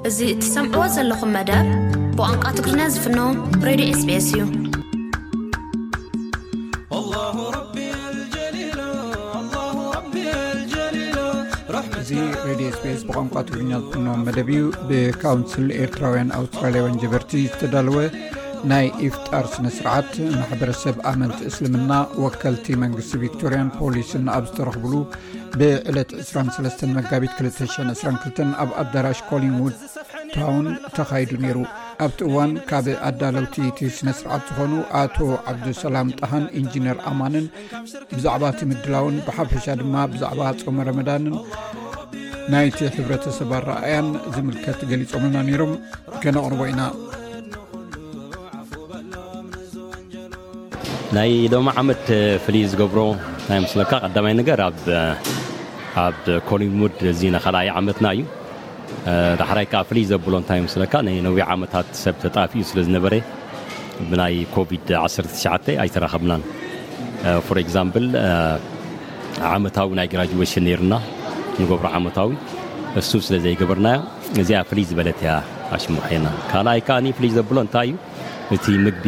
እዚ እትሰምዕዎ ዘለኹም መደብ ብቛንቋ ትግርኛ ዝፍኖ ሬድዮ ኤስቤስ እዩ። እዚ ሬድዮ ስፔስ ብቋንቋ ትግርኛ ዝፍኖ መደብ እዩ ብካውንስል ኤርትራውያን ኣውስትራልያውያን ጀበርቲ ዝተዳለወ ናይ ኢፍጣር ስነ ስርዓት ማሕበረሰብ ኣመንቲ እስልምና ወከልቲ መንግስቲ ቪክቶርያን ፖሊስን ኣብ ዝተረኽብሉ ብዕለት 23 መጋቢት 222 ኣብ ኣዳራሽ ኮሊንውድ ታውን ተኻይዱ ነይሩ ኣብቲ እዋን ካብ ኣዳለውቲ እቲ ስነ ስርዓት ዝኾኑ ኣቶ ዓብዱሰላም ጣሃን ኢንጂነር ኣማንን ብዛዕባ እቲ ምድላውን ብሓፈሻ ድማ ብዛዕባ ፆመ ረመዳንን ናይቲ ሕብረተሰብ ኣረኣያን ዝምልከት ገሊፆምልና ነይሮም ከነቕርቦ ኢና ናይ ሎሚ ዓመት ፍልይ ዝገብሮ ናይ ምስለካ ቀዳማይ ነገር ኣብ ኮሊንሙድ እዚ ነኸልኣይ ዓመትና እዩ ዳሕራይ ከኣ ፍልይ ዘብሎ እንታይ መስለካ ናይ ነዊሕ ዓመታት ሰብ ተጣፊኡ ስለ ዝነበረ ብናይ ኮቪድ ዓሰርተ ትሽዓተ ኣይተራኸብናን ፎር ኤግዛምብል ዓመታዊ ናይ ግራጁዌሽን ነይርና ንገብሮ ዓመታዊ እሱ ስለ ዘይገበርናዮ እዚኣ ፍልይ ዝበለት እያ ኣሽሙሐና ካልኣይ ከኣ ፍልይ ዘብሎ እንታይ እዩ እቲ ምግቢ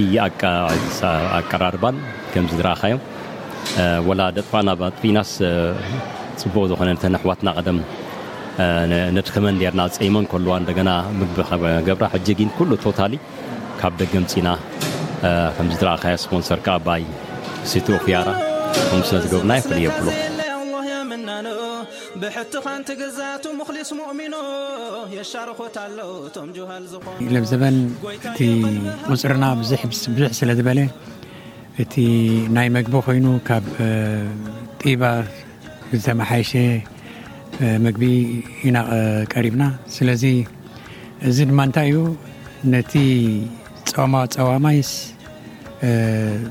ኣቀራርባን ከምዚ ዝረኣኻዮ ወላ ደጥፋእና ኣጥፊእናስ ፅቡቕ ዝኾነ እተን ኣሕዋትና ቀደም ነድክመን ኔርና ፀይመን ከለዋ እንደገና ምግቢ ገብራ ሕጂ ግን ኩሉ ቶታሊ ካብ ደገ ምፂና ከምዚ ዝረኣኻዮ ስፖንሰር ከዓ ባይ ሲትኡ ክያራ ከምኡ ስለ ዝገብሩና ይኽእል የብሎ ብሕትኻን ትግዛቱ ሙኽሊስ ሙእሚኑ የሻርኹት ኣለዉ እቶም ጁሃል ለብዘበን እቲ ቁፅርና ብዙሕ ብዙሕ ስለ ዝበለ እቲ ናይ መግቢ ኮይኑ ካብ ጢባ ዝተመሓየሸ መግቢ ኢና ቀሪብና ስለዚ እዚ ድማ እንታይ እዩ ነቲ ፀማ ፀዋማይስ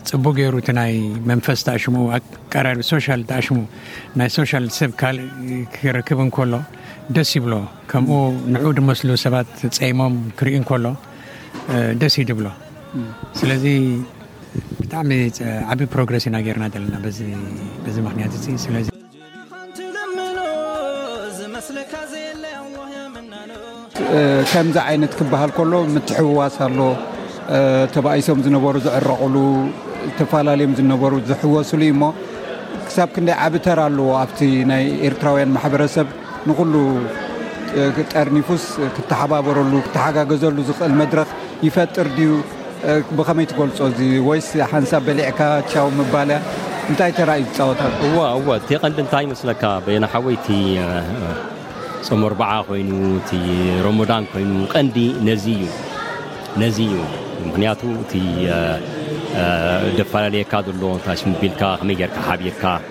ፅቡቅ ገይሩ እቲ ናይ መንፈስ ተኣሽሙ ኣቀራርቢ ሶሻል ተኣሽሙ ናይ ሶሻል ሰብ ካልእ ክረክብ እንከሎ ደስ ይብሎ ከምኡ ንዑ ድመስሉ ሰባት ፀይሞም ክርኢ እንከሎ ደስ እዩ ድብሎ ስለዚ ብጣዕሚ ዓብዪ ፕሮግረስ ኢና ጌርና ዘለና በዚ ምክንያት እዚ ስለዚ ከምዚ ዓይነት ክበሃል ከሎ ምትሕውዋስ ኣሎ ተባኢሶም ዝነበሩ ዝዕረቑሉ ተፈላለዮም ዝነበሩ ዝሕወስሉ እዩ እሞ ክሳብ ክንደይ ዓብ ተራ ኣለዎ ኣብቲ ናይ ኤርትራውያን ማሕበረሰብ ንኹሉ ጠርኒፉስ ክተሓባበረሉ ክተሓጋገዘሉ ዝኽእል መድረኽ ይፈጥር ድዩ? ብኸመይ ትገልጾ እዚ ወይስ ሓንሳብ በሊዕካ ቻው ምባልያ እንታይ ተራ እዩ ዝጻወት ኣሎ? እወ እወ እቲ ቀንዲ እንታይ ይመስለካ በየነ ሓወይ እቲ ጾም ኣርብዓ ኮይኑ እቲ ሮሞዳን ኮይኑ ቀንዲ ነዚ እዩ ነዚ እዩ ምክንያቱ እቲ ደፈላለየካ ዘሎ እንታይ ስሙ ቢልካ ከመይ ጌርካ ሓቢርካ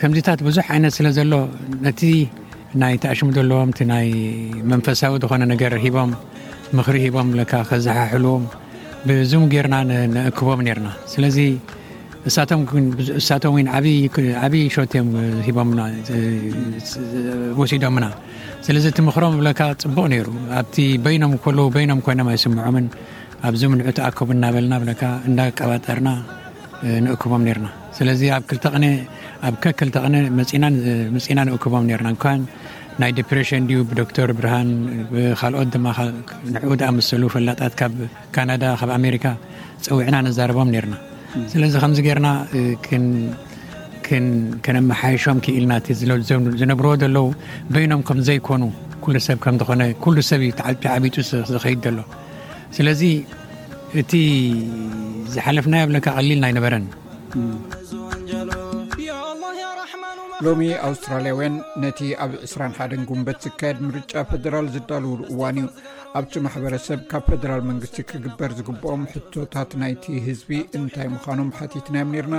ከምዚታት ብዙሕ ዓይነት ስለ ዘሎ ነቲ ናይ ተኣሽሙ ዘለዎም እቲ ናይ መንፈሳዊ ዝኾነ ነገር ሂቦም ምኽሪ ሂቦም ለካ ከዘሓሕልዎም ብዙም ጌርና ንእክቦም ነርና ስለዚ እሳቶም እሳቶም ውን ዓብዪ ሾት እዮም ሂቦምና ወሲዶምና ስለዚ እቲ ምኽሮም ብለካ ፅቡቕ ነይሩ ኣብቲ በይኖም ከለዉ በይኖም ኮይኖም ኣይስምዖምን ኣብዙም ንዑ ተኣከቡ እናበልና ብለካ እንዳቀባጠርና ንእክቦም ነርና ስለዚ ኣብ ክልተ ቅነ ኣብ ከክልተ ቅነ መፅና መፅና ንእክቦም ነርና እንኳን ናይ ዲፕሬሽን ድዩ ብዶክተር ብርሃን ካልኦት ድማ ንዕኡ ዝኣመሰሉ ፈላጣት ካብ ካናዳ ካብ ኣሜሪካ ፀዊዕና ነዛረቦም ነርና ስለዚ ከምዚ ገርና ከነመሓይሾም ክኢልና እቲ ዝነብርዎ ዘለዉ በይኖም ከም ዘይኮኑ ኩሉ ሰብ ከም ዝኾነ ኩሉ ሰብ እዩ ተዓቢጡ ዝኸይድ ዘሎ ስለዚ እቲ ዝሓለፍናዮ ብለካ ቀሊልና ኣይነበረን ሎሚ ኣውስትራልያውያን ነቲ ኣብ 2ስራሓን ጉንበት ዝካየድ ምርጫ ፈደራል ዝዳልውሉ እዋን እዩ ኣብቲ ማሕበረሰብ ካብ ፈደራል መንግስቲ ክግበር ዝግብኦም ሕቶታት ናይቲ ህዝቢ እንታይ ምዃኖም ሓቲትናዮም ነርና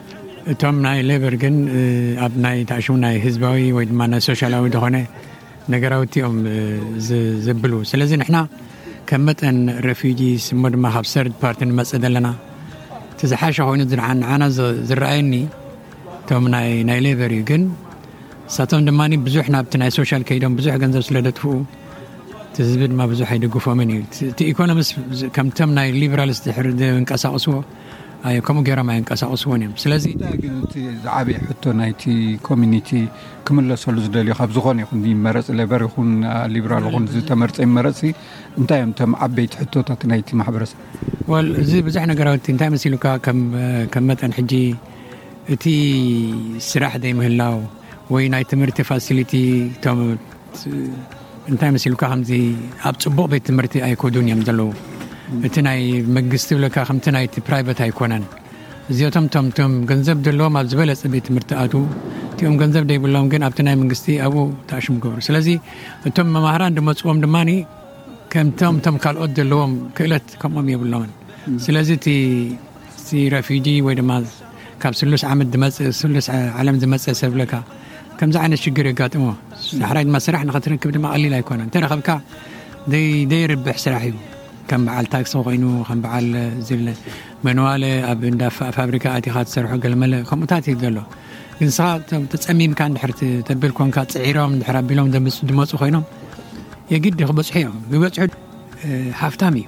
እቶም ናይ ሌበር ግን ኣብ ናይ ታሽሙ ናይ ህዝባዊ ወይ ድማ ናይ ሶሻላዊ ዝኾነ ነገራውቲ እዮም ዘብሉ ስለዚ ንሕና ከም መጠን ረፊጂስ እሞ ድማ ካብ ሰርድ ፓርቲ ንመፅእ ዘለና እቲ ዝሓሸ ኮይኑ ንዓና ዝረኣየኒ እቶም ናይ ሌበር እዩ ግን ንሳቶም ድማ ብዙሕ ናብቲ ናይ ሶሻል ከይዶም ብዙሕ ገንዘብ ስለ ደጥፍኡ እቲ ህዝቢ ድማ ብዙሕ ኣይድግፎምን እዩ እቲ ኢኮኖሚስ ከምቶም ናይ ሊበራልስ ድሕሪ ዝንቀሳቀስዎ ኣየ ከምኡ ጌሮም ኣየንቀሳቅስዎን እዮም ስለዚ። እንታይ ግን እቲ ዝዓበየ ሕቶ ናይቲ ኮሚኒቲ ክምለሰሉ ዝደልዮ ካብ ዝኾነ ይኹን ይመረጽ ሌበር ይኹን ሊብራል ይኹን ዝተመርጸ ይመረጽሲ እንታይ እዮም እቶም ዓበይቲ ሕቶታት ናይቲ ማሕበረሰብ? ወል እዚ ብዙሕ ነገራውቲ እንታይ መሲሉካ ከም መጠን ሕጂ እቲ ስራሕ ዘይምህላው ወይ ናይ ትምህርቲ ፋሲሊቲ እቶም እንታይ መሲሉካ ከምዚ ኣብ ፅቡቅ ቤት ትምህርቲ ኣይኮዱን እዮም ዘለዉ እቲ ናይ መንግስቲ ብለካ ከምቲ ናይ ፕራይቨት ኣይኮነን እዚኦቶም ቶም ቶም ገንዘብ ዘለዎም ኣብ ዝበለፀ ቤት ትምህርቲ ኣት እቲኦም ገንዘብ ደይብሎም ግን ኣብቲ ናይ መንግስቲ ኣብኡ ተኣሽሙ ገብሩ ስለዚ እቶም መማህራን ድመፅዎም ድማ ከምቶም ቶም ካልኦት ዘለዎም ክእለት ከምኦም የብሎምን ስለዚ እቲ እዚ ረፊጂ ወይ ድማ ካብ ስሉስ ዓመት ዝመፅእ ስሉስ ዓለም ዝመፀ ሰብ ለካ ከምዚ ዓይነት ሽግር የጋጥሞ ዳሕራይ ድማ ስራሕ ንኸትረክብ ድማ ቀሊል ኣይኮነ እንተረኸብካ ዘይርብሕ ስራሕ እዩ ከም በዓል ታክሲ ኮይኑ ከም በዓል ዝለ መንዋለ ኣብ እንዳ ፋብሪካ ኣቲኻ ትሰርሖ ገልመለ ከምኡታት እዩ ዘሎ ግን ስኻ ተፀሚምካ እንድሕር ተብል ኮንካ ፅዒሮም እንድሕር ኣቢሎም ዝመፁ ኮይኖም የግዲ ክበፅሑ እዮም ዝበፅሑ ሃፍታም እዩ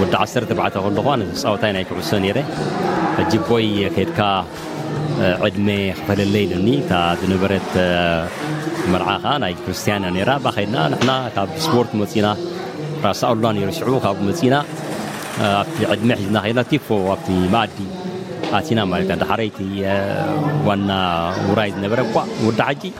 ወዲ ዓሰርተ ኣርባዕተ ከለኹ ኣነ ተጻዋታይ ናይ ኩዕሶ ነይረ ሕጂ ቦይ ከድካ ዕድመ ክፈለለይ ኢሉኒ እታ ዝነበረት መርዓ ከኣ ናይ ክርስትያን እያ ነይራ እባ ከድና ንሕና ካብ ስፖርት መጺና ራስ ኣሉላ ነይሩ ሽዑ ካብኡ መጺና ኣብቲ ዕድመ ሒዝና ከይና ቲፎ ኣብቲ መኣዲ ኣቲና ማለት እያ ዳሓረይቲ ዋና ውራይ ዝነበረ እኳ ወዲ ሓጂ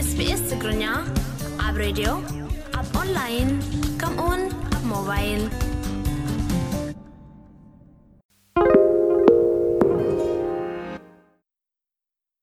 ኤስቢኤስ ትግርኛ ኣብ ሬድዮ ኣብ ኦንላይን ከምኡውን ኣብ ሞባይል